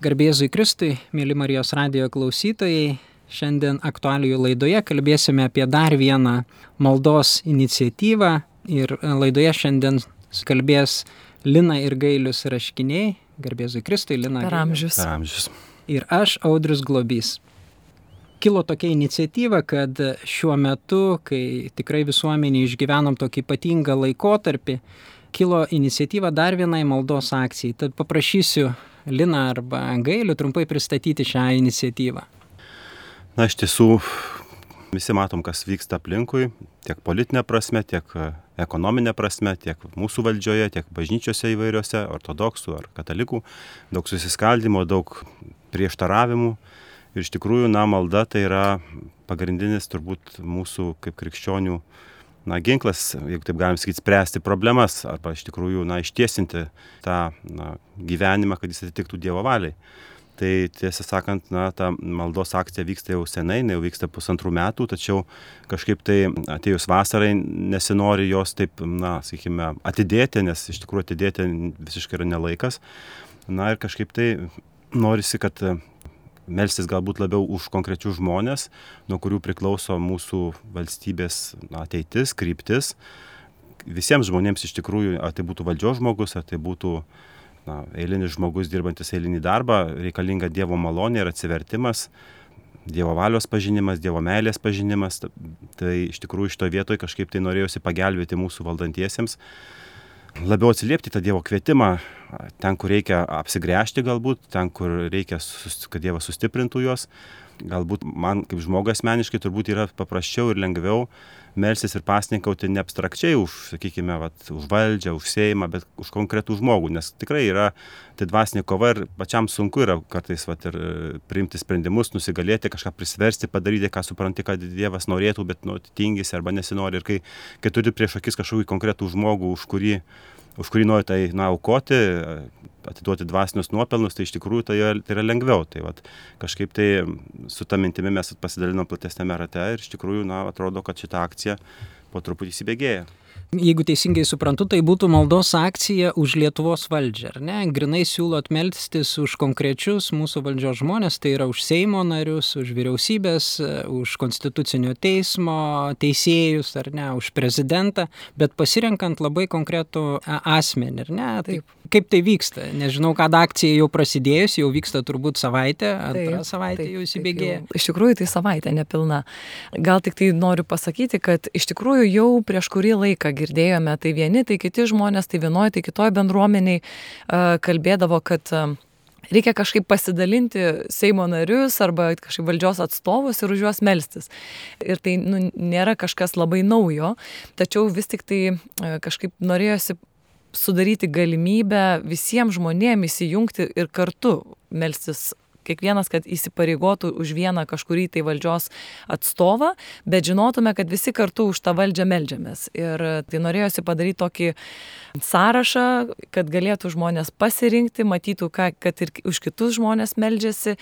Garbėzui Kristui, mėly Marijos radio klausytojai, šiandien aktualijų laidoje kalbėsime apie dar vieną maldos iniciatyvą ir laidoje šiandien kalbės Lina ir Gailius Raškiniai, Garbėzui Kristui, Lina. Per amžius. Per amžius. Ir aš, Audrius Globys. Kilo tokia iniciatyva, kad šiuo metu, kai tikrai visuomenė išgyvenom tokį ypatingą laikotarpį, kilo iniciatyva dar vienai maldos akcijai. Tad paprašysiu Lina arba Gailių trumpai pristatyti šią iniciatyvą. Na, iš tiesų, visi matom, kas vyksta aplinkui, tiek politinė prasme, tiek ekonominė prasme, tiek mūsų valdžioje, tiek bažnyčiose įvairiose, ortodoksų ar katalikų, daug susiskaldimo, daug prieštaravimų. Ir iš tikrųjų, na, malda tai yra pagrindinis turbūt mūsų kaip krikščionių na, ginklas, jeigu taip galim sakyti, spręsti problemas arba iš tikrųjų na, ištiesinti tą na, gyvenimą, kad jis atitiktų Dievo valiai. Tai tiesą sakant, na, ta maldos akcija vyksta jau senai, jau vyksta pusantrų metų, tačiau kažkaip tai atėjus vasarai nesinori jos taip, na, sakykime, atidėti, nes iš tikrųjų atidėti visiškai yra nelaikas. Na ir kažkaip tai norisi, kad melstis galbūt labiau už konkrečius žmonės, nuo kurių priklauso mūsų valstybės ateitis, kryptis. Visiems žmonėms iš tikrųjų, ar tai būtų valdžios žmogus, ar tai būtų na, eilinis žmogus dirbantis eilinį darbą, reikalinga Dievo malonė ir atsivertimas, Dievo valios pažinimas, Dievo meilės pažinimas. Tai iš tikrųjų šitoje vietoje kažkaip tai norėjusi pagelbėti mūsų valdantiesiems labiau atsiliepti tą Dievo kvietimą, ten, kur reikia apsigręžti galbūt, ten, kur reikia, kad Dievas sustiprintų juos. Galbūt man kaip žmogus asmeniškai turbūt yra paprasčiau ir lengviau melsis ir pasninkauti ne abstrakčiai už, sakykime, vat, už valdžią, už Seimą, bet už konkretų žmogų, nes tikrai yra tai dvasinė kova ir pačiam sunku yra kartais vat, ir e, priimti sprendimus, nusigalėti, kažką prisversti, padaryti, ką supranti, kad Dievas norėtų, bet nu, tingisi arba nesinori. Ir kai, kai turi prieš akis kažkokį konkretų žmogų, už kurį už kurį nori tai na, aukoti, atiduoti dvasinius nuopelnus, tai iš tikrųjų tai, tai yra lengviau. Tai vat, kažkaip tai su tą mintimi mes pasidalinom platesnėme rate ir iš tikrųjų, na, atrodo, kad šita akcija po truputį įsibėgėja jeigu teisingai suprantu, tai būtų maldos akcija už Lietuvos valdžią, ar ne? Grinai siūlot melstis už konkrečius mūsų valdžios žmonės, tai yra už Seimo narius, už vyriausybės, už konstitucinio teismo teisėjus, ar ne, už prezidentą, bet pasirenkant labai konkretų asmenį, ar ne? Taip. Kaip tai vyksta? Nežinau, kad akcija jau prasidėjus, jau vyksta turbūt savaitę, antrą taip, savaitę taip, jau įsibėgėja. Iš tikrųjų, tai savaitė nepilna. Gal tik tai noriu pasakyti, kad iš tikrųjų jau prieš kurį laiką girdėjome, tai vieni, tai kiti žmonės, tai vienoje, tai kitoje bendruomeniai kalbėdavo, kad reikia kažkaip pasidalinti Seimo narius arba kažkaip valdžios atstovus ir už juos melstis. Ir tai nu, nėra kažkas labai naujo, tačiau vis tik tai kažkaip norėjosi sudaryti galimybę visiems žmonėms įsijungti ir kartu melstis kiekvienas, kad įsipareigotų už vieną kažkurį tai valdžios atstovą, bet žinotume, kad visi kartu už tą valdžią melžiamės. Ir tai norėjosi padaryti tokį sąrašą, kad galėtų žmonės pasirinkti, matytų, ką, kad ir už kitus žmonės melžiasi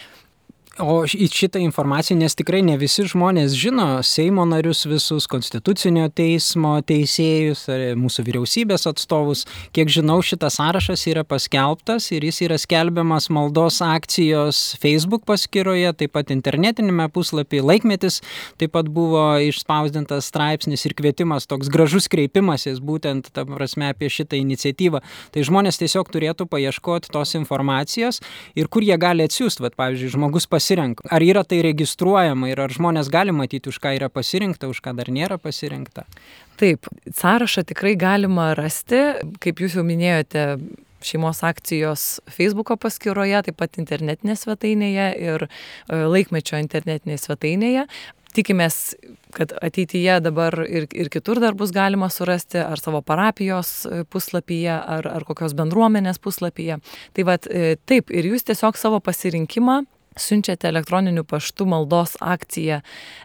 O į šitą informaciją, nes tikrai ne visi žmonės žino Seimo narius visus, Konstitucinio teismo teisėjus, mūsų vyriausybės atstovus. Kiek žinau, šitas sąrašas yra paskelbtas ir jis yra skelbiamas maldos akcijos Facebook paskyroje, taip pat internetinėme puslapyje laikmetis, taip pat buvo išspausdintas straipsnis ir kvietimas, toks gražus kreipimasis būtent, ta prasme, apie šitą iniciatyvą. Tai žmonės tiesiog turėtų paieškoti tos informacijos ir kur jie gali atsiųsti, pavyzdžiui, žmogus pasirinkti pasirenka. Ar yra tai registruojama ir ar žmonės gali matyti, už ką yra pasirinkta, už ką dar nėra pasirinkta? Taip, sąrašą tikrai galima rasti, kaip jūs jau minėjote, šeimos akcijos Facebook'o paskyroje, taip pat internetinėje svetainėje ir e, laikmečio internetinėje svetainėje. Tikimės, kad ateityje dabar ir, ir kitur dar bus galima surasti, ar savo parapijos e, puslapyje, ar, ar kokios bendruomenės puslapyje. Tai vad, e, taip, ir jūs tiesiog savo pasirinkimą siunčiate elektroniniu paštu maldos akciją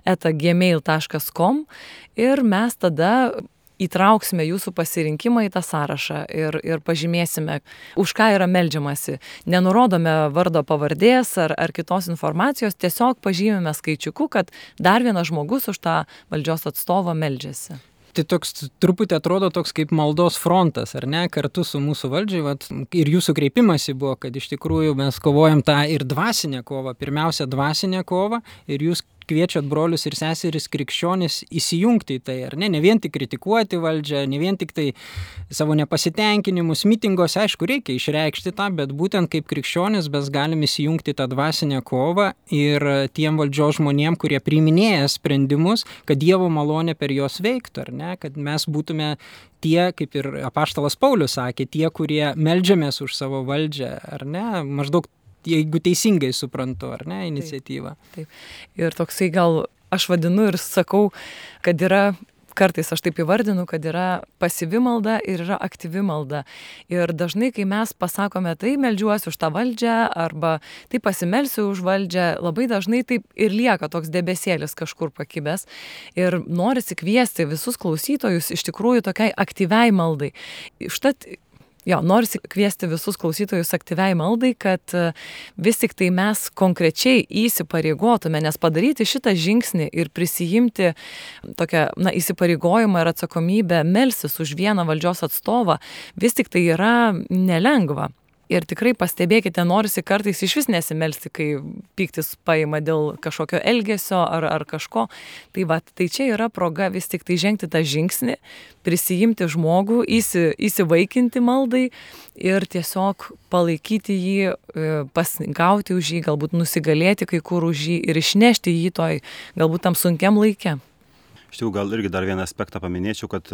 etagmail.com ir mes tada įtrauksime jūsų pasirinkimą į tą sąrašą ir, ir pažymėsime, už ką yra melžiamasi. Nenurodome vardo pavardės ar, ar kitos informacijos, tiesiog pažymime skaičiuku, kad dar vienas žmogus už tą valdžios atstovą melžiasi. Tai toks truputį atrodo toks kaip maldos frontas, ar ne, kartu su mūsų valdžiai. Vat, ir jūsų kreipimasi buvo, kad iš tikrųjų mes kovojam tą ir dvasinę kovą, pirmiausia dvasinę kovą, ir jūs kviečiat brolius ir seseris krikščionis įsijungti į tai, ar ne, ne vien tik kritikuoti valdžią, ne vien tik tai savo nepasitenkinimus, mitingose, aišku, reikia išreikšti tą, bet būtent kaip krikščionis mes galim įsijungti tą dvasinę kovą ir tiem valdžios žmonėm, kurie priiminėja sprendimus, kad Dievo malonė per juos veiktų, ar ne, kad mes būtume tie, kaip ir apaštalas Paulius sakė, tie, kurie melžiamės už savo valdžią, ar ne, maždaug jeigu teisingai suprantu, ar ne, iniciatyvą. Taip. taip. Ir toksai gal aš vadinu ir sakau, kad yra kartais aš taip įvardinu, kad yra pasyvi malda ir yra aktyvi malda. Ir dažnai, kai mes pasakome, tai melžiuosi už tą valdžią arba tai pasimelsiu už valdžią, labai dažnai taip ir lieka toks debesėlis kažkur pakibęs. Ir norisi kviesti visus klausytojus iš tikrųjų tokiai aktyviai maldai. Štat Jo, norisi kviesti visus klausytojus aktyviai maldai, kad e, vis tik tai mes konkrečiai įsipareigotume, nes padaryti šitą žingsnį ir prisijimti tokią na, įsipareigojimą ir atsakomybę melsis už vieną valdžios atstovą, vis tik tai yra nelengva. Ir tikrai pastebėkite, norisi kartais iš vis nesimelsti, kai piktis paima dėl kažkokio elgesio ar, ar kažko. Tai va, tai čia yra proga vis tik tai žengti tą žingsnį, prisijimti žmogų, įsi, įsivaikinti maldai ir tiesiog palaikyti jį, e, pasigauti už jį, galbūt nusigalėti kai kur už jį ir išnešti jį toj galbūt tam sunkiam laikė. Iš tikrųjų, gal irgi dar vieną aspektą paminėčiau, kad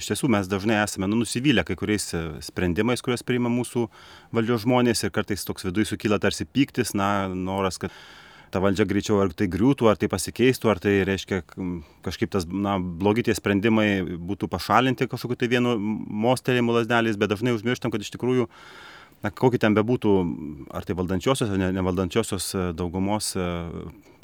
iš tiesų mes dažnai esame nu, nusivylę kai kuriais e, sprendimais, kuriuos priima mūsų valdžios žmonės ir kartais toks viduje sukyla tarsi pyktis, na, noras, kad ta valdžia greičiau ar tai griūtų, ar tai pasikeistų, ar tai reiškia kažkaip tas, na, blogi tie sprendimai būtų pašalinti kažkokiu tai vienu mostelėjimu lasdeliais, bet dažnai užmirštam, kad iš tikrųjų na, kokį ten bebūtų, ar tai valdančiosios, ar nevaldančiosios e, daugumos e,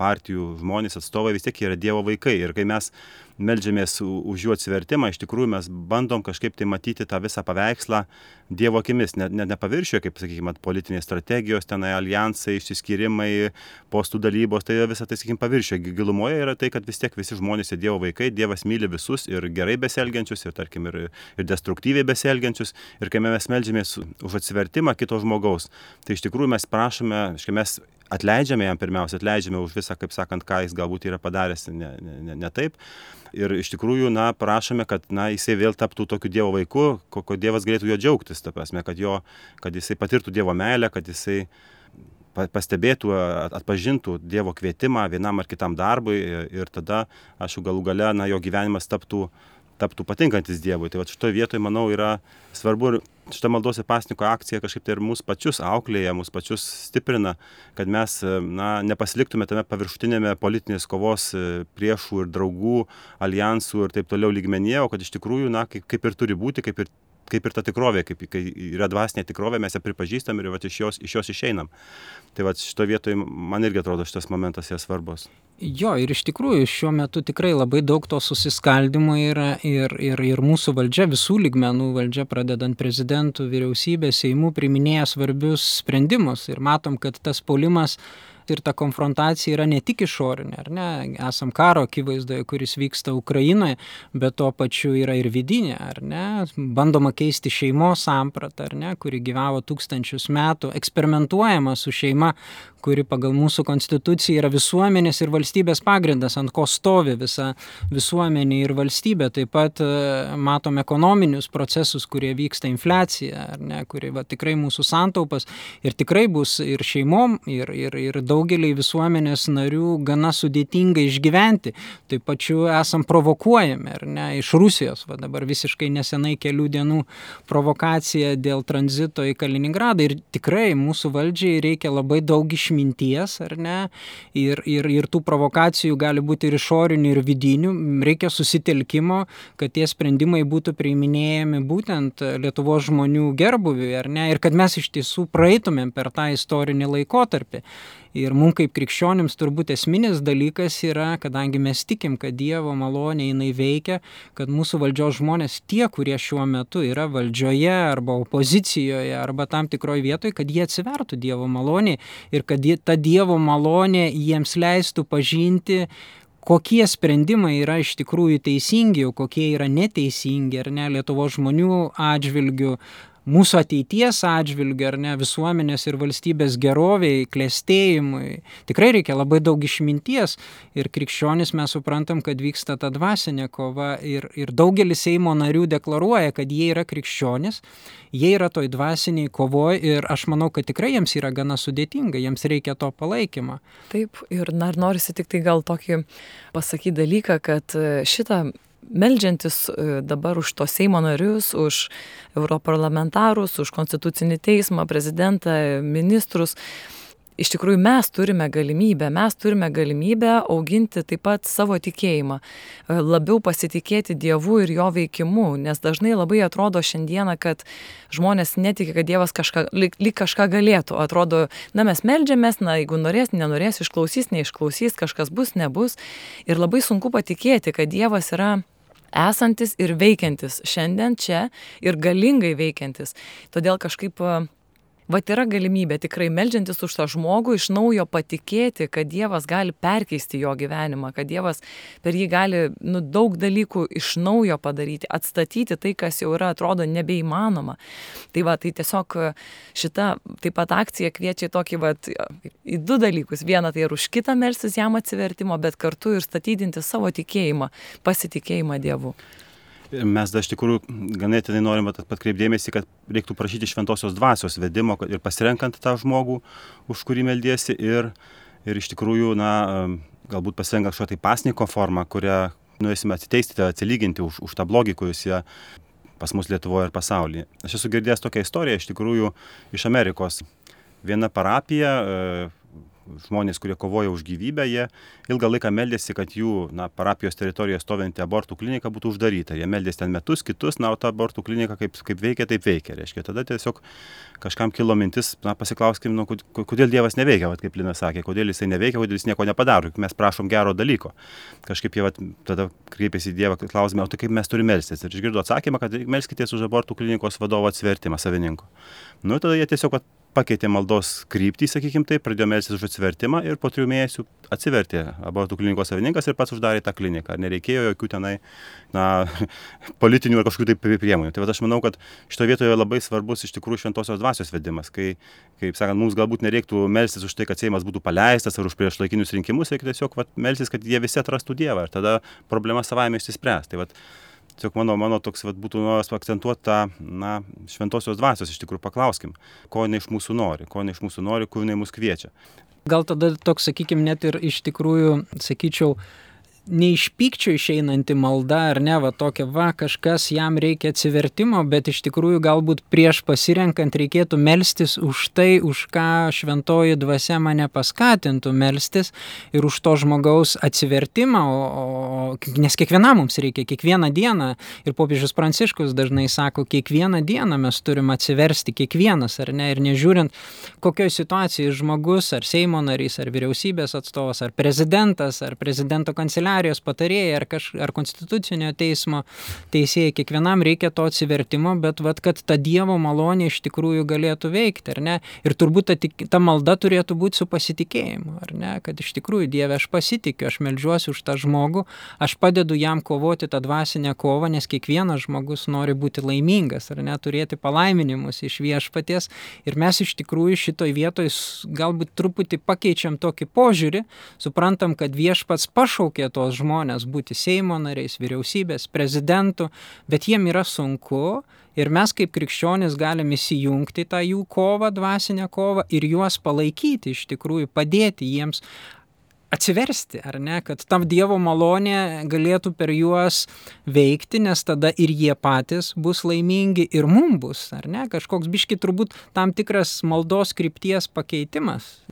partijų žmonės atstovai, vis tiek yra Dievo vaikai. Ir kai mes melžiamės už jų atsivertimą, iš tikrųjų mes bandom kažkaip tai matyti tą visą paveikslą Dievo akimis, net ne, ne paviršiuje, kaip, sakykime, politinės strategijos, tenai alijansai, išsiskyrimai, postų dalybos, tai visą tai, sakykime, paviršiuje. Gilumoje yra tai, kad vis tiek visi žmonės yra Dievo vaikai, Dievas myli visus ir gerai besielgiančius, ir, tarkim, ir, ir destruktyviai besielgiančius. Ir kai mes melžiamės už atsivertimą kito žmogaus, tai iš tikrųjų mes prašome, iškai mes atleidžiame jam pirmiausia, atleidžiame už visą, kaip sakant, ką jis galbūt yra padaręs ne, ne, ne, ne taip. Ir iš tikrųjų, na, prašome, kad, na, jisai vėl taptų tokiu Dievo vaiku, kokio Dievas galėtų jo džiaugtis, ta prasme, kad, jo, kad jisai patirtų Dievo meilę, kad jisai pastebėtų, atpažintų Dievo kvietimą vienam ar kitam darbui ir tada, aš galų gale, na, jo gyvenimas taptų taptų patinkantis Dievui. Tai va šitoje vietoje, manau, yra svarbu ir šitą maldos ir pasniko akcija kažkaip tai ir mus pačius auklėja, mus pačius stiprina, kad mes na, nepasiliktume tame paviršutinėme politinės kovos e, priešų ir draugų, alijansų ir taip toliau lygmenyje, o kad iš tikrųjų, na, kaip, kaip ir turi būti, kaip ir kaip ir ta tikrovė, kaip kai yra dvasinė tikrovė, mes ją pripažįstam ir va, iš, jos, iš jos išeinam. Tai va šito vietoje man irgi atrodo šitas momentas yra svarbus. Jo, ir iš tikrųjų šiuo metu tikrai labai daug to susiskaldimo yra ir, ir, ir mūsų valdžia, visų ligmenų valdžia, pradedant prezidentų, vyriausybės, seimų, priminėja svarbius sprendimus ir matom, kad tas polimas ir ta konfrontacija yra ne tik išorinė, ar ne, esam karo akivaizdoje, kuris vyksta Ukrainoje, bet tuo pačiu yra ir vidinė, ar ne, bandoma keisti šeimos sampratą, ar ne, kuri gyvavo tūkstančius metų, eksperimentuojama su šeima, kuri pagal mūsų konstituciją yra visuomenės ir valstybės pagrindas, ant ko stovi visa visuomenė ir valstybė. Taip pat e, matom ekonominius procesus, kurie vyksta infliacija, ne, kuri va, tikrai mūsų santaupas ir tikrai bus ir šeimom, ir, ir, ir daugeliai visuomenės narių gana sudėtinga išgyventi. Taip pačiu esam provokuojami, ar ne, iš Rusijos. Va, dabar visiškai nesenai kelių dienų provokacija dėl tranzito į Kaliningradą ir tikrai mūsų valdžiai reikia labai daug išminties ar ne, ir, ir, ir tų provokacijų gali būti ir išorinių, ir vidinių, reikia susitelkimo, kad tie sprendimai būtų priiminėjami būtent Lietuvos žmonių gerbuviui, ar ne, ir kad mes iš tiesų praeitumėm per tą istorinį laikotarpį. Ir mums kaip krikščionims turbūt esminis dalykas yra, kadangi mes tikim, kad Dievo malonė jinai veikia, kad mūsų valdžios žmonės, tie, kurie šiuo metu yra valdžioje arba opozicijoje arba tam tikroje vietoje, kad jie atsivertų Dievo malonė ir kad ta Dievo malonė jiems leistų pažinti kokie sprendimai yra iš tikrųjų teisingi, o kokie yra neteisingi, ar ne, Lietuvo žmonių atžvilgių, mūsų ateities atžvilgiu, ar ne, visuomenės ir valstybės geroviai, klėstėjimui. Tikrai reikia labai daug išminties ir krikščionis mes suprantam, kad vyksta ta dvasinė kova ir, ir daugelis Seimo narių deklaruoja, kad jie yra krikščionis, jie yra toj dvasiniai kovoje ir aš manau, kad tikrai jiems yra gana sudėtinga, jiems reikia to palaikymo. Taip, ir dar norisi tik tai gal tokį pasakyti dalyką, kad šitą meldžiantis e, dabar už tos Seimo narius, už europarlamentarus, už konstitucinį teismą, prezidentą, ministrus. Iš tikrųjų, mes turime galimybę, mes turime galimybę auginti taip pat savo tikėjimą, e, labiau pasitikėti Dievu ir jo veikimu, nes dažnai labai atrodo šiandieną, kad žmonės netiki, kad Dievas kažką, lyg, lyg kažką galėtų. Atrodo, na mes melžiamės, na jeigu norės, nenorės, išklausys, neišklausys, kažkas bus, nebus. Ir labai sunku patikėti, kad Dievas yra esantis ir veikiantis šiandien čia ir galingai veikiantis. Todėl kažkaip Vat yra galimybė tikrai melžiantis už tą žmogų iš naujo patikėti, kad Dievas gali perkeisti jo gyvenimą, kad Dievas per jį gali nu, daug dalykų iš naujo padaryti, atstatyti tai, kas jau yra, atrodo, nebeįmanoma. Tai va, tai tiesiog šita taip pat akcija kviečia į tokį, va, į du dalykus. Vieną tai ir už kitą melsis jam atsivertimo, bet kartu ir statydinti savo tikėjimą, pasitikėjimą Dievu. Mes dar iš tikrųjų ganėtinai norime atkreipdėmėsi, kad reiktų prašyti šventosios dvasios vedimo ir pasirenkant tą žmogų, už kurį meldiesi ir, ir iš tikrųjų, na, galbūt pasirenkant kažkokią tai pasniko formą, kurią norėsime atsiteisti, atsilyginti už, už tą blogį, kuris jie pas mus Lietuvoje ir pasaulyje. Aš esu girdėjęs tokią istoriją iš tikrųjų iš Amerikos. Viena parapija žmonės, kurie kovoja už gyvybę, jie ilgą laiką meldėsi, kad jų na, parapijos teritorijoje stovinti abortų klinika būtų uždaryta. Jie meldėsi ten metus, kitus, na, o ta abortų klinika kaip, kaip veikia, taip veikia. Reiškia, tada tiesiog kažkam kilo mintis, na, pasiklauskim, nu, kodėl Dievas neveikia, vat, kaip Lina sakė, kodėl jisai neveikia, kodėl jis nieko nepadaro, mes prašom gero dalyko. Kažkaip jie vat, tada kreipėsi į Dievą, klausime, o tai kaip mes turime melstis. Ir išgirdo atsakymą, kad melskitės už abortų klinikos vadovo atsvertimą savininko. Nu, tada jie tiesiog pakeitė maldos kryptį, sakykime taip, pradėjo melstis už atsivertimą ir po trijų mėnesių atsivertė abortų klinikos savininkas ir pats uždarė tą kliniką. Nereikėjo jokių tenai na, politinių ar kažkokių tai priemonių. Tai aš manau, kad šitoje vietoje labai svarbus iš tikrųjų šventosios dvasios vedimas, kai, kaip sakant, mums galbūt nereiktų melstis už tai, kad Seimas būtų paleistas ar už prieš laikinius rinkimus, reikia tiesiog vat, melstis, kad jie visi atrastų Dievą ir tada problema savaime išsispręs. Tai, vat, tiesiog mano, mano toks vat, būtų noras akcentuoti tą, na, šventosios dvasios iš tikrųjų paklauskim, ko jinai iš mūsų nori, ko jinai iš mūsų nori, kur jinai mus kviečia. Gal tada toks, sakykime, net ir iš tikrųjų, sakyčiau, ne iš pykčio išeinanti malda, ar ne, va tokia, va kažkas jam reikia atsivertimo, bet iš tikrųjų galbūt prieš pasirenkant reikėtų melstis už tai, už ką šventoji dvasia mane paskatintų melstis ir už to žmogaus atsivertimą, o, o, nes kiekvienam mums reikia, kiekvieną dieną. Ir popiežius Pranciškus dažnai sako, kiekvieną dieną mes turim atsiversti, kiekvienas, ar ne, ir nežiūrint, kokioje situacijoje žmogus, ar Seimo narys, ar vyriausybės atstovas, ar prezidentas, ar prezidento kanceliarijos, kanceliarijos patarėjai ar, kaž, ar konstitucinio teismo teisėjai, kiekvienam reikia to atsivertimo, bet vat, kad ta Dievo malonė iš tikrųjų galėtų veikti, ar ne? Ir turbūt ta, ta malda turėtų būti su pasitikėjimu, ar ne? Kad iš tikrųjų Dieve aš pasitikiu, aš melžiuosi už tą žmogų, aš padedu jam kovoti tą dvasinę kovą, nes kiekvienas žmogus nori būti laimingas, ar ne? Turėti palaiminimus iš viešpaties. Ir mes iš tikrųjų šitoj vietoj galbūt truputį pakeičiam tokį požiūrį, suprantam, kad viešpats pašaukė to tuos žmonės būti Seimo nariais, vyriausybės, prezidentų, bet jiem yra sunku ir mes kaip krikščionys galim įsijungti tą jų kovą, dvasinę kovą ir juos palaikyti, iš tikrųjų padėti jiems atsiversti, ar ne, kad tam Dievo malonė galėtų per juos veikti, nes tada ir jie patys bus laimingi ir mum bus, ar ne, kažkoks biški turbūt tam tikras maldos krypties pakeitimas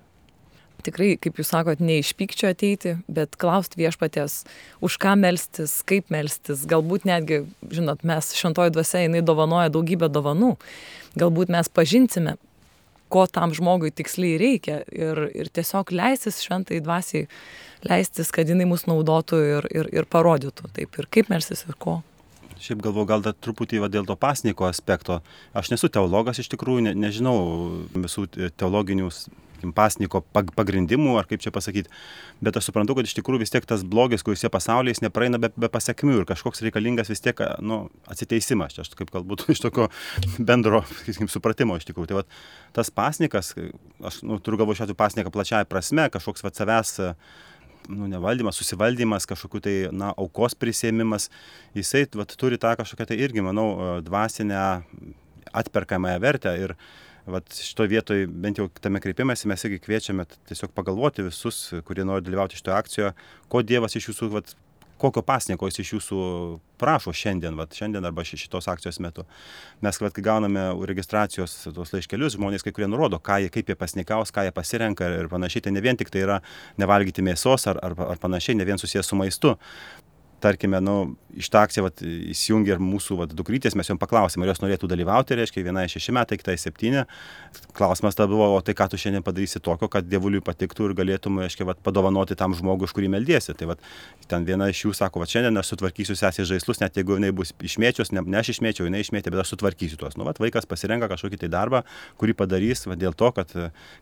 tikrai, kaip jūs sakot, ne iš pykčio ateiti, bet klausti viešpatės, už ką melstis, kaip melstis. Galbūt netgi, žinot, mes šventoji dvasia, jinai dovanoja daugybę dovanų. Galbūt mes pažinsime, ko tam žmogui tiksliai reikia ir, ir tiesiog leistis šventai dvasiai, leistis, kad jinai mus naudotų ir, ir, ir parodytų taip ir kaip melstis ir ko. Šiaip galvoju, gal dar truputį va, dėl to pasniko aspekto. Aš nesu teologas iš tikrųjų, ne, nežinau visų teologinių sakykim, pasniko pagrindimų, ar kaip čia pasakyti, bet aš suprantu, kad iš tikrųjų vis tiek tas blogis, kuris jie pasaulyje, jis nepraeina be, be pasiekmių ir kažkoks reikalingas vis tiek, nu, atsiteisimas, čia aš kaip galbūt iš tokio bendro, sakykim, supratimo iš tikrųjų. Tai va, tas pasnikas, aš nu, turiu galvo šiuo atveju pasniką plačiaja prasme, kažkoks va savęs nu, nevaldymas, susivaldymas, kažkokiu tai, na, aukos prisėmimas, jisai vat, turi tą kažkokią tai irgi, manau, dvasinę atperkamąją vertę ir vat šitoj vietoj bent jau tame kreipimęsi mes irgi kviečiame tiesiog pagalvoti visus, kurie nori dalyvauti šitoje akcijoje, ko Dievas iš jūsų vat, kokio pasnieko jis iš jūsų prašo šiandien, vat, šiandien arba šitos akcijos metu. Mes, vat, kai gauname registracijos tos laiškelius, žmonės kai kurie nurodo, jie, kaip jie pasnikaus, ką jie pasirenka ir panašiai. Tai ne vien tik tai yra nevalgyti mėsos ar, ar, ar panašiai, ne vien susijęs su maistu tarkime, nu, iš tą akciją vat, įsijungia ir mūsų vat, dukrytės, mes jom paklausėme, ar jos norėtų dalyvauti, reiškia, viena šeši metai, kitai septyni. Klausimas tada buvo, o tai ką tu šiandien padarysi tokio, kad dievuliui patiktų ir galėtum, reiškia, vat, padovanoti tam žmogui, už kurį meldiesi. Tai vat, ten viena iš jų sako, va šiandien aš sutvarkysiu sesės žaislus, net jeigu jinai bus išmėčios, ne, ne aš išmėčiau, jinai išmėtė, bet aš sutvarkysiu tuos. Nu, vat, vaikas pasirenka kažkokį tai darbą, kurį padarys va, dėl to, kad,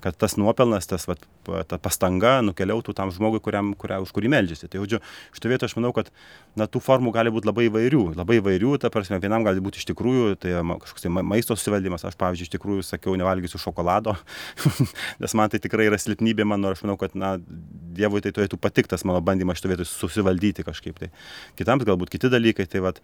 kad tas nuopelnas, tas vat, ta pastanga nukeliautų tam žmogui, kuriam, kuriam, už kurį meldžiasi. Tai, žodžiu, šitoje vietoje aš manau, kad na, tų formų gali būti labai įvairių. Labai įvairių, ta prasme, vienam gali būti iš tikrųjų, tai kažkoks tai maisto susivaldymas. Aš, pavyzdžiui, iš tikrųjų sakiau, nevalgysiu šokolado, nes man tai tikrai yra silpnybė mano aš manau, kad, na, Dievui tai turėtų patiktas mano bandymas šitoje vietoje susivaldyti kažkaip. Tai kitams galbūt kiti dalykai. Tai, vat,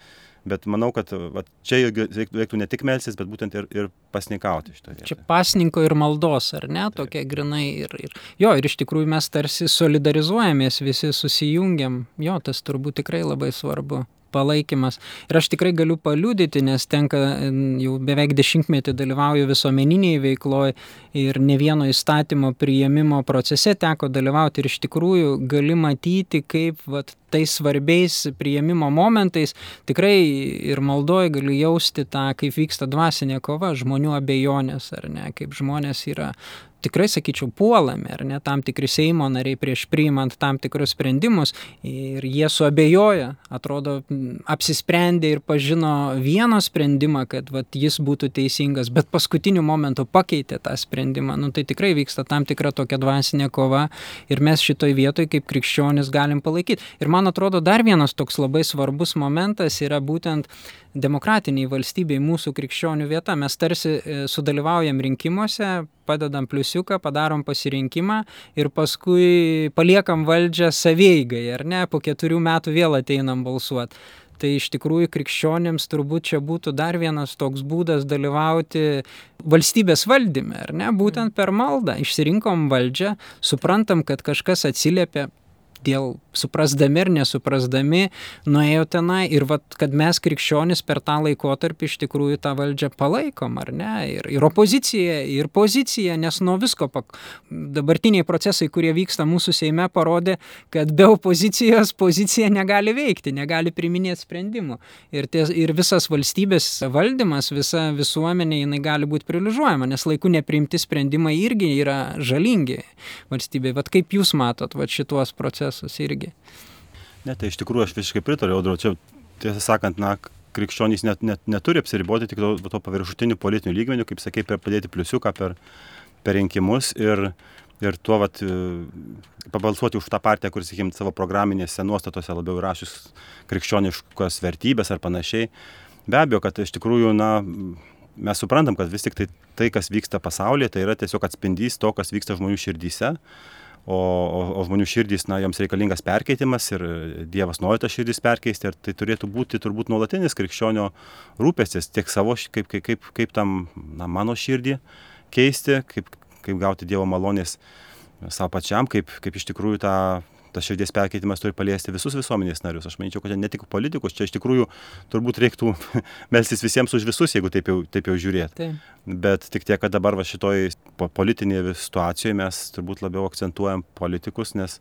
bet manau, kad vat, čia reiktų ne tik melsis, bet būtent ir, ir pasnikauti šitoje. Čia pasninko ir maldos, ar ne, tokia grinai. Ir, ir, jo, ir iš tikrųjų mes tarsi solidarizuojamės, visi susijungiam. Jo, tas turbūt tikrai labai svarbu palaikymas. Ir aš tikrai galiu paliudyti, nes tenka jau beveik dešimtmetį dalyvauju visuomeniniai veikloje ir ne vieno įstatymo priėmimo procese teko dalyvauti ir iš tikrųjų gali matyti, kaip vat, tais svarbiais priėmimo momentais tikrai ir maldoje gali jausti tą, kaip vyksta dvasinė kova, žmonių abejonės, ar ne, kaip žmonės yra tikrai sakyčiau puolami ar ne tam tikri seimo nariai prieš priimant tam tikrus sprendimus ir jie suabejoja atrodo apsisprendė ir pažino vieną sprendimą kad vat jis būtų teisingas bet paskutiniu momentu pakeitė tą sprendimą. Nu tai tikrai vyksta tam tikra tokia dvasinė kova ir mes šitoj vietoj kaip krikščionys galim palaikyt ir man atrodo dar vienas toks labai svarbus momentas yra būtent demokratiniai valstybei mūsų krikščionių vieta. Mes tarsi e, sudalyvaujam rinkimuose, padedam pliusiuką, padarom pasirinkimą ir paskui paliekam valdžią savieigai, ar ne, po keturių metų vėl ateinam balsuoti. Tai iš tikrųjų krikščionėms turbūt čia būtų dar vienas toks būdas dalyvauti valstybės valdyme, ar ne, būtent per maldą. Išsirinkom valdžią, suprantam, kad kažkas atsiliepia dėl suprasdami ir nesuprasdami nuėjo tenai ir vat, kad mes krikščionis per tą laikotarpį iš tikrųjų tą valdžią palaikom, ar ne? Ir, ir opozicija, ir pozicija, nes nuo visko pak... dabartiniai procesai, kurie vyksta mūsų Seime, parodė, kad be opozicijos pozicija negali veikti, negali priminėti sprendimų. Ir, ties, ir visas valstybės valdymas, visa visuomenė, jinai gali būti priližuojama, nes laiku nepriimti sprendimai irgi yra žalingi valstybei. Vat kaip jūs matot vat šituos procesus irgi? irgi. Ne, tai iš tikrųjų aš visiškai pritariu, Audro, čia tiesą sakant, na, krikščionys net, net neturi apsiriboti tik to, to paviršutinių politinių lygmenių, kaip sakai, per padėti pliusiuką per, per rinkimus ir, ir tuo vat, pabalsuoti už tą partiją, kuris, sakykim, savo programinėse nuostatose labiau rašys krikščioniškos vertybės ar panašiai. Be abejo, kad iš tikrųjų, na, mes suprantam, kad vis tik tai, tai kas vyksta pasaulyje, tai yra tiesiog atspindys to, kas vyksta žmonių širdyse o, o, o žmonių širdys, na, joms reikalingas perkeitimas ir Dievas nori tą širdis perkeisti ir tai turėtų būti turbūt nuolatinis krikščionio rūpestis tiek savo, kaip, kaip, kaip, kaip tam, na, mano širdį keisti, kaip, kaip gauti Dievo malonės savo pačiam, kaip, kaip iš tikrųjų tą tas širdies perkeitimas turi paliesti visus visuomenės narius. Aš manyčiau, kad ne tik politikus, čia iš tikrųjų turbūt reiktų melstis visiems už visus, jeigu taip jau, taip jau žiūrėt. Taip. Bet tik tiek, kad dabar va šitoj politinėje situacijoje mes turbūt labiau akcentuojam politikus, nes,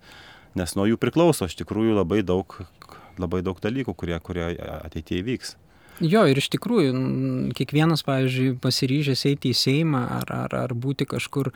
nes nuo jų priklauso iš tikrųjų labai daug, labai daug dalykų, kurie, kurie ateityje vyks. Jo, ir iš tikrųjų, kiekvienas, pavyzdžiui, pasiryžęs eiti į Seimą ar, ar, ar būti kažkur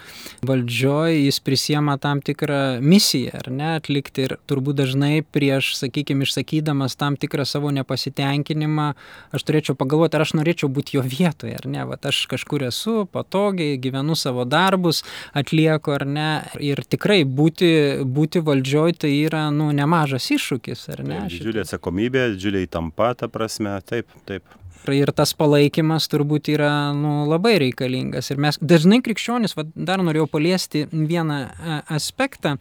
valdžioje, jis prisiema tam tikrą misiją, ar ne, atlikti. Ir turbūt dažnai prieš, sakykime, išsakydamas tam tikrą savo nepasitenkinimą, aš turėčiau pagalvoti, ar aš norėčiau būti jo vietoje, ar ne. Vat aš kažkur esu, patogiai, gyvenu savo darbus, atlieku, ar ne. Ir tikrai būti, būti valdžioje tai yra, nu, nemažas iššūkis, ar ne? Didžiulė atsakomybė, didžiulė įtampa, ta prasme, taip, taip. Ir tas palaikymas turbūt yra nu, labai reikalingas. Ir mes dažnai krikščionis, va, dar norėjau paliesti vieną e, aspektą,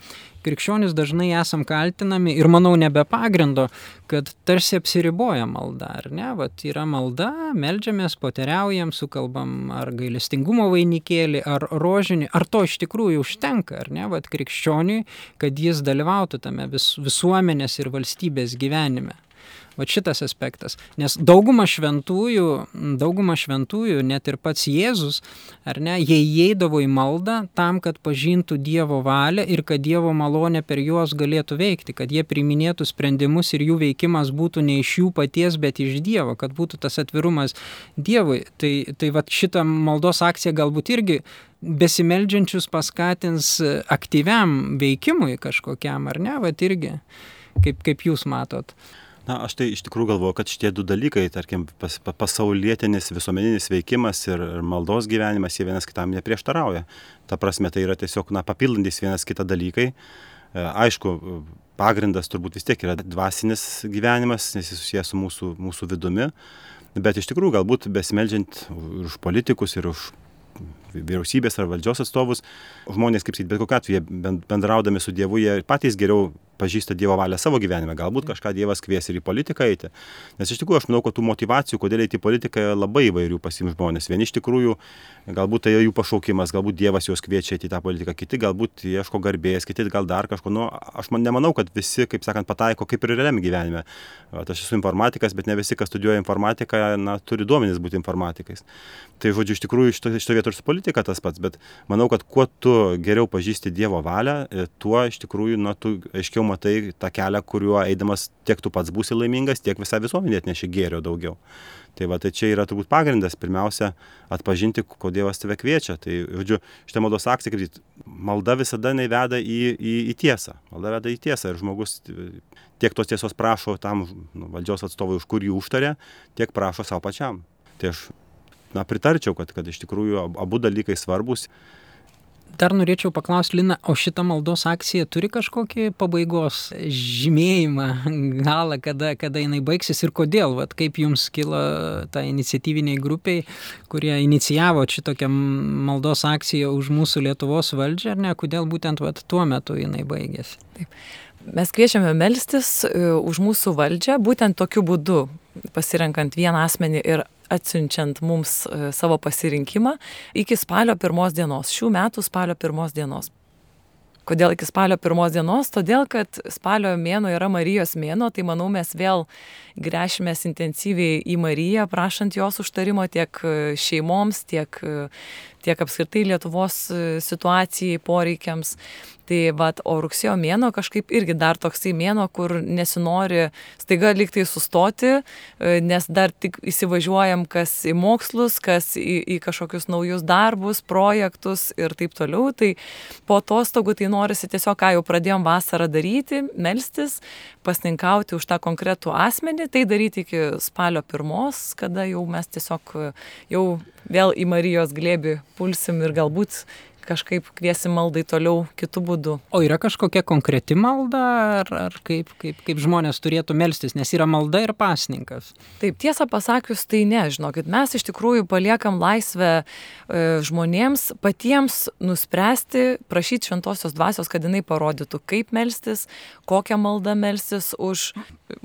krikščionis dažnai esam kaltinami ir manau nebe pagrindo, kad tarsi apsiriboja malda, ar ne? Vat yra malda, melžiamės, poteriaujam, sukalbam ar gailestingumo vainikėlį, ar rožinį, ar to iš tikrųjų užtenka, ar ne? Vat krikščioniui, kad jis dalyvautų tame vis, visuomenės ir valstybės gyvenime. Va šitas aspektas. Nes dauguma šventųjų, dauguma šventųjų, net ir pats Jėzus, ar ne, jie įeidavo į maldą tam, kad pažintų Dievo valią ir kad Dievo malonė per juos galėtų veikti, kad jie priminėtų sprendimus ir jų veikimas būtų ne iš jų paties, bet iš Dievo, kad būtų tas atvirumas Dievui. Tai, tai va šitą maldos akciją galbūt irgi besimeldžiančius paskatins aktyviam veikimui kažkokiam, ar ne, va irgi, kaip, kaip jūs matot. Na, aš tai iš tikrųjų galvoju, kad šitie du dalykai, tarkim, pas, pa, pasaulietinis visuomeninis veikimas ir, ir maldos gyvenimas, jie vienas kitam neprieštarauja. Ta prasme, tai yra tiesiog, na, papildantis vienas kitą dalykai. E, aišku, pagrindas turbūt vis tiek yra dvasinis gyvenimas, nes jis susijęs su mūsų, mūsų vidumi. Bet iš tikrųjų, galbūt besimeldžiant už politikus ir už vyriausybės ar valdžios atstovus, žmonės, kaip sakyti, bet kokiu atveju, bendraudami su Dievu, jie patys geriau pažįsta Dievo valią savo gyvenime, galbūt kažką Dievas kvies ir į politiką eiti. Nes iš tikrųjų aš manau, kad tų motivacijų, kodėl eiti į politiką, labai įvairių pasim žmonės. Vieni iš tikrųjų, galbūt tai jų pašaukimas, galbūt Dievas juos kviečia eiti į tą politiką, kiti galbūt ieško garbės, kiti gal dar kažko. Nu, aš man nemanau, kad visi, kaip sakant, pataiko kaip ir realiam gyvenime. Aš esu informatikas, bet ne visi, kas studijuoja informatiką, na, turi duomenys būti informatikais. Tai, žodžiu, iš tikrųjų šito, šito vietos ir su politika tas pats, bet manau, kad kuo tu geriau pažįsti Dievo valią, e, tuo iš tikrųjų, na, tu aiškiau matai tą kelią, kuriuo eidamas tiek tu pats būsi laimingas, tiek visą visuomenė atneši gėrio daugiau. Tai va, tai čia yra turbūt pagrindas, pirmiausia, atpažinti, ko Dievas tave kviečia. Tai, žodžiu, šitą maldos akciją, kaip malda visada neveda į, į, į tiesą. Malda veda į tiesą ir žmogus tiek tos tiesos prašo tam nu, valdžios atstovui, už kur jį užtarė, tiek prašo savo pačiam. Tai aš na, pritarčiau, kad, kad iš tikrųjų abu dalykai svarbus Dar norėčiau paklausti, Lina, o šita maldos akcija turi kažkokį pabaigos žymėjimą, galą, kada, kada jinai baigsis ir kodėl, Vat, kaip jums kilo ta iniciatyviniai grupiai, kurie inicijavo šitokią maldos akciją už mūsų Lietuvos valdžią, ar ne, kodėl būtent vat, tuo metu jinai baigėsi. Taip. Mes kviečiame melstis e, už mūsų valdžią, būtent tokiu būdu, pasirenkant vieną asmenį ir atsiunčiant mums e, savo pasirinkimą iki spalio pirmos dienos, šių metų spalio pirmos dienos. Kodėl iki spalio pirmos dienos? Todėl, kad spalio mėno yra Marijos mėno, tai manau mes vėl grešimės intensyviai į Mariją, prašant jos užtarimo tiek e, šeimoms, tiek, tiek apskritai Lietuvos situacijai, poreikiams. Tai vat, o rugsėjo mėno kažkaip irgi dar toksai mėno, kur nesinori staiga liktai sustoti, e, nes dar tik įsivažiuojam kas į mokslus, kas į, į kažkokius naujus darbus, projektus ir taip toliau. Tai po atostogų tai norisi tiesiog, ką jau pradėjom vasarą daryti, melstis, pasninkauti už tą konkretų asmenį, tai daryti iki spalio pirmos, kada jau mes tiesiog jau vėl į Marijos glėbį pulsim ir galbūt kažkaip kviesim maldai toliau kitų būdų. O yra kažkokia konkreti malda, ar, ar kaip, kaip, kaip žmonės turėtų melstis, nes yra malda ir pasninkas? Taip, tiesą pasakius, tai nežinau, kad mes iš tikrųjų paliekam laisvę e, žmonėms patiems nuspręsti, prašyti šventosios dvasios, kad jinai parodytų, kaip melstis, kokią maldą melstis už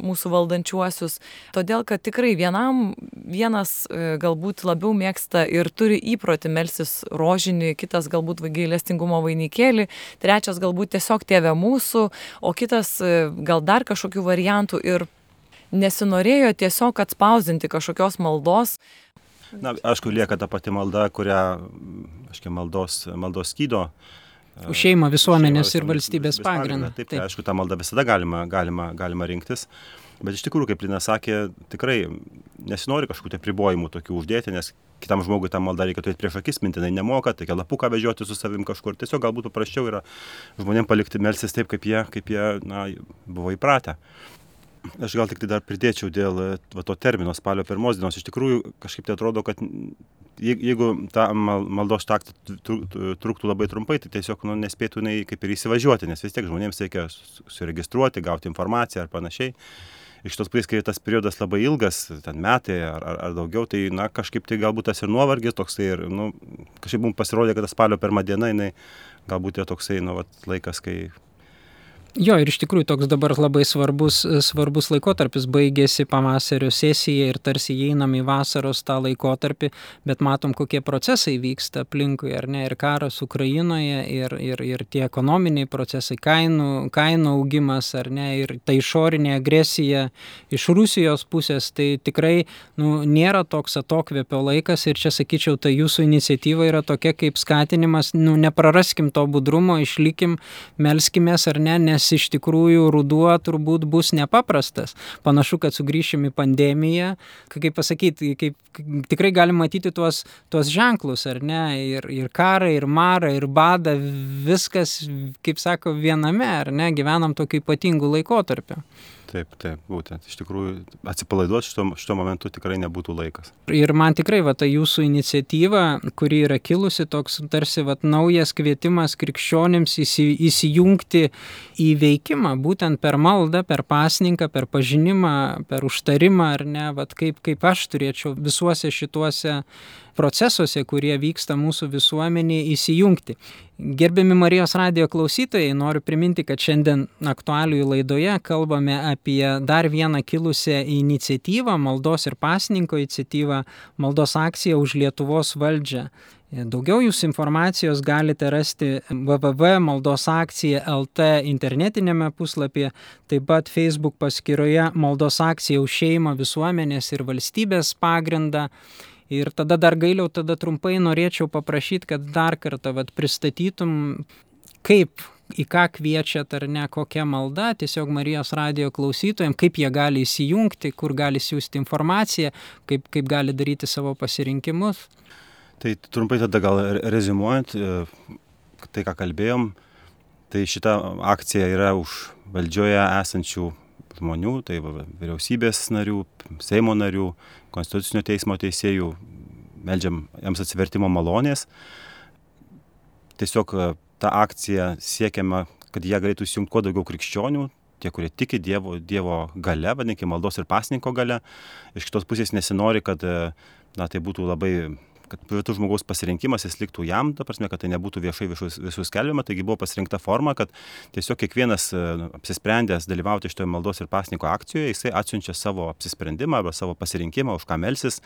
mūsų valdančiuosius. Todėl, kad tikrai vienam vienas e, galbūt labiau mėgsta ir turi įprotį melstis rožinį, kitas galbūt galbūt gailestingumo vainikėlį, trečias galbūt tiesiog tėvė mūsų, o kitas e, gal dar kažkokių variantų ir nesinorėjo tiesiog atspausdinti kažkokios maldos. Na, aišku, lieka ta pati malda, kurią, aiškiai, maldos, maldos skydo. E, Už šeimą, visuomenės šeimą, ir valstybės pagrindą. Taip, tai aišku, tą maldą visada galima, galima, galima rinktis. Bet iš tikrųjų, kaip Lina sakė, tikrai nesinori kažkokių tai pribojimų tokių uždėti, nes kitam žmogui tą maldą reikia turėti prieš akis, mintinai nemoka, tai lapuką vežioti su savim kažkur. Tiesiog galbūt paprasčiau yra žmonėm palikti melsis taip, kaip jie, kaip jie na, buvo įpratę. Aš gal tik tai dar pridėčiau dėl va, to termino spalio pirmos dienos. Iš tikrųjų, kažkaip tai atrodo, kad jeigu ta maldos taktą truktų labai trumpai, tai tiesiog nu, nespėtų jinai kaip ir įsivažiuoti, nes vis tiek žmonėms reikia suregistruoti, gauti informaciją ar panašiai iš tos pusės, kai tas periodas labai ilgas, ten metai ar, ar, ar daugiau, tai, na, kažkaip tai galbūt tas ir nuovargis toksai, ir, nu, kažkaip mums pasirodė, kad tas spalio pirmą dieną, jinai galbūt yra toksai, nu, vat, laikas, kai Jo, ir iš tikrųjų toks dabar labai svarbus, svarbus laikotarpis. Baigėsi pavasario sesija ir tarsi įeinam į vasaros tą laikotarpį, bet matom, kokie procesai vyksta aplinkui, ar ne, ir karas Ukrainoje, ir, ir, ir tie ekonominiai procesai, kainų, kainų augimas, ar ne, ir ta išorinė agresija iš Rusijos pusės, tai tikrai nu, nėra toks atokvėpio laikas. Ir čia sakyčiau, ta jūsų iniciatyva yra tokia kaip skatinimas, nu, nepraraskim to budrumo, išlikim, melskimės ar ne, nes nes iš tikrųjų ruduo turbūt bus nepaprastas. Panašu, kad sugrįšim į pandemiją, kaip pasakyti, kaip tikrai galim matyti tuos, tuos ženklus, ar ne, ir, ir karą, ir marą, ir badą, viskas, kaip sako, viename, ar ne, gyvenam tokiu ypatingu laikotarpiu. Taip, taip, būtent. Iš tikrųjų, atsipalaiduoti šito, šito momentu tikrai nebūtų laikas. Ir man tikrai, va, ta jūsų iniciatyva, kuri yra kilusi, toks tarsi, va, naujas kvietimas krikščionims įsi, įsijungti į veikimą, būtent per maldą, per pasninką, per pažinimą, per užtarimą, ar ne, va, kaip, kaip aš turėčiau visuose šituose procesuose, kurie vyksta mūsų visuomenėje, įsijungti. Gerbiami Marijos radio klausytojai, noriu priminti, kad šiandien aktualiųjų laidoje kalbame apie dar vieną kilusią iniciatyvą, maldos ir pasninko iniciatyvą, maldos akciją už Lietuvos valdžią. Daugiau jūs informacijos galite rasti www.maldosakcija.lt internetinėme puslapyje, taip pat Facebook paskyroje Maldos akcija už šeimą, visuomenės ir valstybės pagrindą. Ir tada dar gailiau, tada trumpai norėčiau paprašyti, kad dar kartą vat, pristatytum, kaip, į ką kviečiat ar ne, kokia malda, tiesiog Marijos radio klausytojams, kaip jie gali įsijungti, kur gali siūsti informaciją, kaip, kaip gali daryti savo pasirinkimus. Tai trumpai tada gal rezimuojant, e, tai ką kalbėjom, tai šita akcija yra už valdžioje esančių žmonių, tai vyriausybės narių, Seimo narių, Konstitucinio teismo teisėjų, meldžiam jiems atsivertimo malonės. Tiesiog e, tą akciją siekiama, kad jie galėtų įsijungti kuo daugiau krikščionių, tie, kurie tiki Dievo, dievo gale, vadinkime, maldos ir pasninko gale. Iš kitos pusės nesinori, kad e, na, tai būtų labai kad privatus žmogaus pasirinkimas jis liktų jam, ta prasme, kad tai nebūtų viešai visus skelbiama, taigi buvo pasirinkta forma, kad tiesiog kiekvienas e, apsisprendęs dalyvauti šitoje maldos ir pasniko akcijoje, jisai atsiunčia savo apsisprendimą arba savo pasirinkimą, už ką melsis,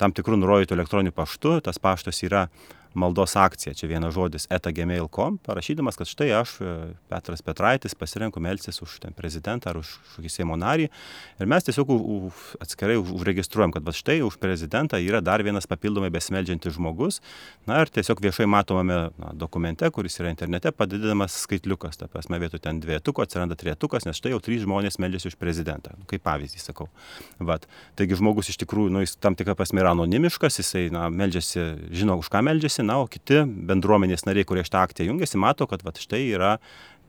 tam tikrų nurodytų elektroniniu paštu, tas paštas yra maldos akcija, čia vienas žodis etagmail.com, parašydamas, kad štai aš, e, Petras Petraitis, pasirenku melsis už ten prezidentą ar už kažkokį Seimo narį. Ir mes tiesiog u, u, atskirai užregistruojam, kad va štai už prezidentą yra dar vienas papildomai besimeldžiantis žmogus. Na ir tiesiog viešai matomame na, dokumente, kuris yra internete, padidinamas skaitliukas. Ta prasme, vietoj ten dvietuko atsiranda trietukas, nes štai jau trys žmonės meldžiasi už prezidentą. Kaip pavyzdį sakau. Vat. Taigi žmogus iš tikrųjų, nu, jis tam tikrą prasme yra anonimiškas, jisai na, meldžiasi, žino už ką meldžiasi jungiasi, na, o kiti bendruomenės nariai, kurie šitą akciją jungiasi, mato, kad va, štai yra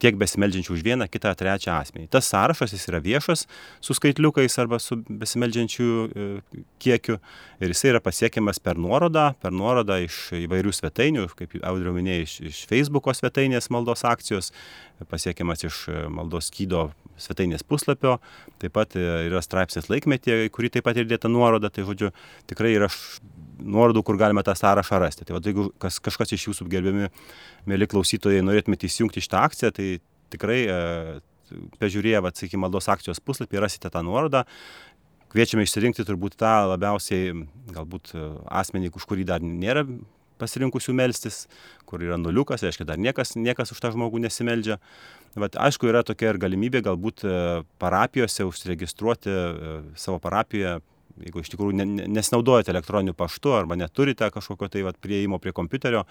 tiek besimeldžiančių už vieną, kitą, trečią asmenį. Tas sąrašas jis yra viešas su skaitliukais arba su besimeldžiančių e, kiekiu ir jisai yra pasiekiamas per nuorodą, per nuorodą iš įvairių svetainių, kaip audriau minėjai, iš, iš Facebook'o svetainės maldos akcijos, pasiekiamas iš e, maldos skydo svetainės puslapio, taip pat e, yra straipsnis laikmetė, kurį taip pat ir dėta nuoroda, tai žodžiu, tikrai yra nuorodų, kur galime tą sąrašą rasti. Tai va, jeigu kas, kažkas iš jūsų gerbiami, mėly klausytojai, norėtumėte įsijungti šitą akciją, tai tikrai e, pažiūrėję, sakykime, maldos akcijos puslapį rasite tą nuorodą. Kviečiame išsirinkti turbūt tą labiausiai, galbūt e, asmenį, už kurį dar nėra pasirinkusių melstis, kur yra nuliukas, reiškia, dar niekas, niekas už tą žmogų nesimeldžia. Vat, aišku, yra tokia ir galimybė galbūt e, parapijose užsiregistruoti e, savo parapijoje jeigu iš tikrųjų ne, ne, nesinaudojate elektroniniu paštu arba neturite kažkokio tai vat, prieimo prie kompiuterio,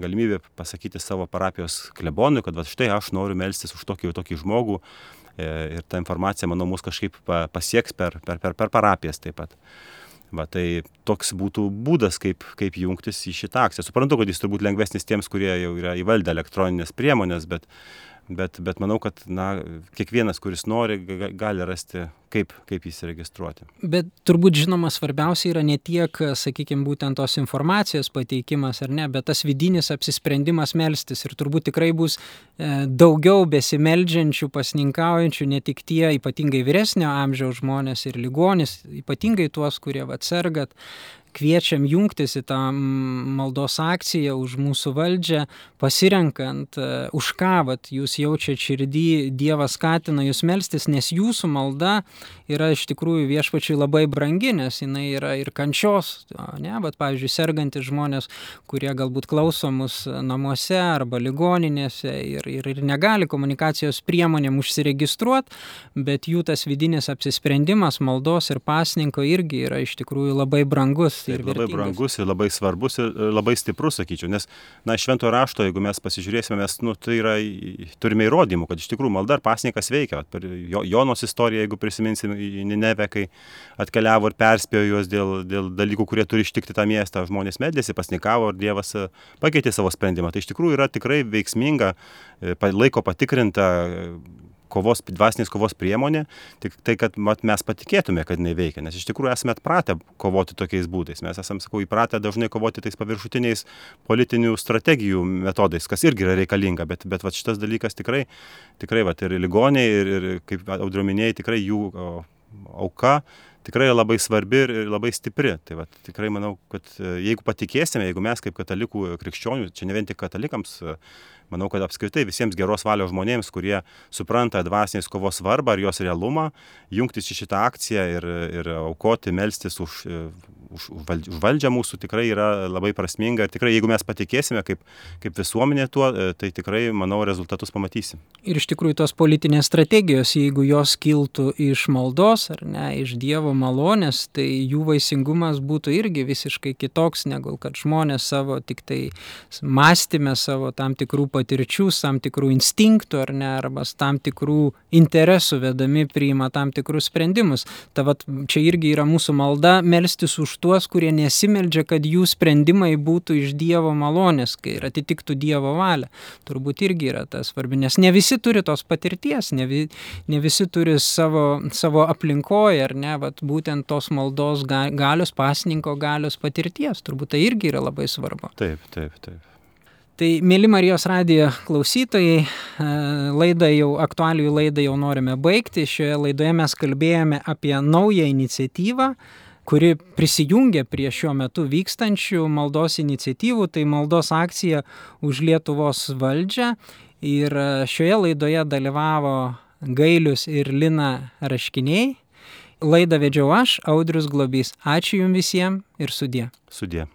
galimybė pasakyti savo parapijos klebonui, kad vat, štai aš noriu melstis už tokį, tokį žmogų e, ir ta informacija, manau, mus kažkaip pasieks per, per, per, per parapijas taip pat. Va, tai toks būtų būdas, kaip, kaip jungtis į šitą akciją. Suprantu, kad jis turbūt lengvesnis tiems, kurie jau yra įvaldę elektroninės priemonės, bet, bet, bet manau, kad na, kiekvienas, kuris nori, gali rasti, kaip, kaip įsiregistruoti. Bet turbūt žinoma svarbiausia yra ne tiek, sakykime, būtent tos informacijos pateikimas ar ne, bet tas vidinis apsisprendimas melstis. Ir turbūt tikrai bus e, daugiau besimeldžiančių, pasninkaujančių, ne tik tie ypatingai vyresnio amžiaus žmonės ir ligonis, ypatingai tuos, kurie atsergat, kviečiam jungtis į tą maldos akciją už mūsų valdžią, pasirenkant, e, už ką vat, jūs jaučiat širdį, Dievas skatina jūs melstis, nes jūsų malda yra iš tikrųjų viešpačiui labai brangi, nes jinai yra ir kančios, ne, bet pavyzdžiui, sergantis žmonės, kurie galbūt klauso mus namuose arba ligoninėse ir, ir, ir negali komunikacijos priemonėm užsiregistruoti, bet jų tas vidinis apsisprendimas maldos ir pasninko irgi yra iš tikrųjų labai brangus ir labai brangus ir labai svarbus ir labai stiprus, sakyčiau, nes, na, švento rašto, jeigu mes pasižiūrėsime, mes, nu, tai yra, turime įrodymų, kad iš tikrųjų malda ir pasniekas veikia. Per Jonos istoriją, jeigu prisiminsim į Ninevę, kai atkeliavo ir perspėjo juos dėl, dėl dalykų, kurie turi ištikti tą miestą, žmonės medėsi, pasnikavo ir Dievas e, pakeitė savo sprendimą. Tai iš tikrųjų yra tikrai veiksminga, e, laiko patikrinta kovos, dvasinės kovos priemonė, tik tai, kad mat, mes patikėtume, kad jinai veikia, nes iš tikrųjų esame atpratę kovoti tokiais būdais. Mes esame, sakau, įpratę dažnai kovoti tais paviršutiniais politinių strategijų metodais, kas irgi yra reikalinga, bet, bet vat, šitas dalykas tikrai, tikrai vat, ir ligoniai, ir, ir kaip audrominėjai, tikrai jų o, auka tikrai labai svarbi ir labai stipri. Tai va, tikrai manau, kad e, jeigu patikėsime, jeigu mes kaip katalikų krikščionių, čia ne vien tik katalikams, manau kad apskritai visiems geros valios žmonėms kurie supranta dvasinės kovos svarbą ir jos realumą jungtis į šitą akciją ir ir aukoti melstis už už, už valdžią mūsų tikrai yra labai prasminga ir tikrai jeigu mes patikėsime kaip, kaip visuomenė tuo, e, tai tikrai, manau, rezultatus pamatysim. Ir iš tikrųjų tos politinės strategijos, jeigu jos kiltų iš maldos ar ne, iš Dievo malonės, tai jų vaisingumas būtų irgi visiškai kitoks, negu kad žmonės savo tik tai mąstymę, savo tam tikrų patirčių, tam tikrų instinktų ar ne, arba tam tikrų interesų vedami priima tam tikrus sprendimus. Ta vat, čia irgi yra mūsų malda melstis už tuos, kurie nesimeldžia, kad jų sprendimai būtų iš Dievo malonės, kai ir atitiktų Dievo valią. Turbūt irgi yra tas svarbi, nes ne visi turi tos patirties, ne, vi, ne visi turi savo, savo aplinkoje, ar ne, bet būtent tos maldos galios, pasninko galios patirties. Turbūt tai irgi yra labai svarbu. Taip, taip, taip. Tai, mėly Marijos radijo klausytojai, e, laidą jau, aktualių laidą jau norime baigti. Šioje laidoje mes kalbėjome apie naują iniciatyvą, kuri prisijungia prie šiuo metu vykstančių maldos iniciatyvų, tai maldos akcija už Lietuvos valdžią. Ir e, šioje laidoje dalyvavo Gailius ir Lina Raškiniai. Laidą vedžiau aš, Audrius Globys. Ačiū Jums visiems ir sudė. Sudė.